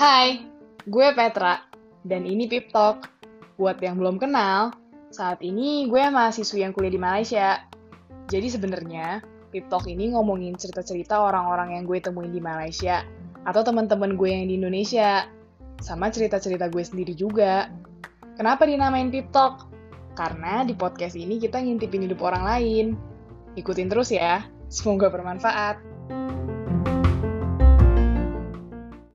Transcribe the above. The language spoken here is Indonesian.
Hai, gue Petra, dan ini Pip Talk. Buat yang belum kenal, saat ini gue mahasiswi yang kuliah di Malaysia. Jadi sebenarnya, Pip Talk ini ngomongin cerita-cerita orang-orang yang gue temuin di Malaysia, atau teman-teman gue yang di Indonesia, sama cerita-cerita gue sendiri juga. Kenapa dinamain Pip Talk? Karena di podcast ini kita ngintipin hidup orang lain. Ikutin terus ya, semoga bermanfaat.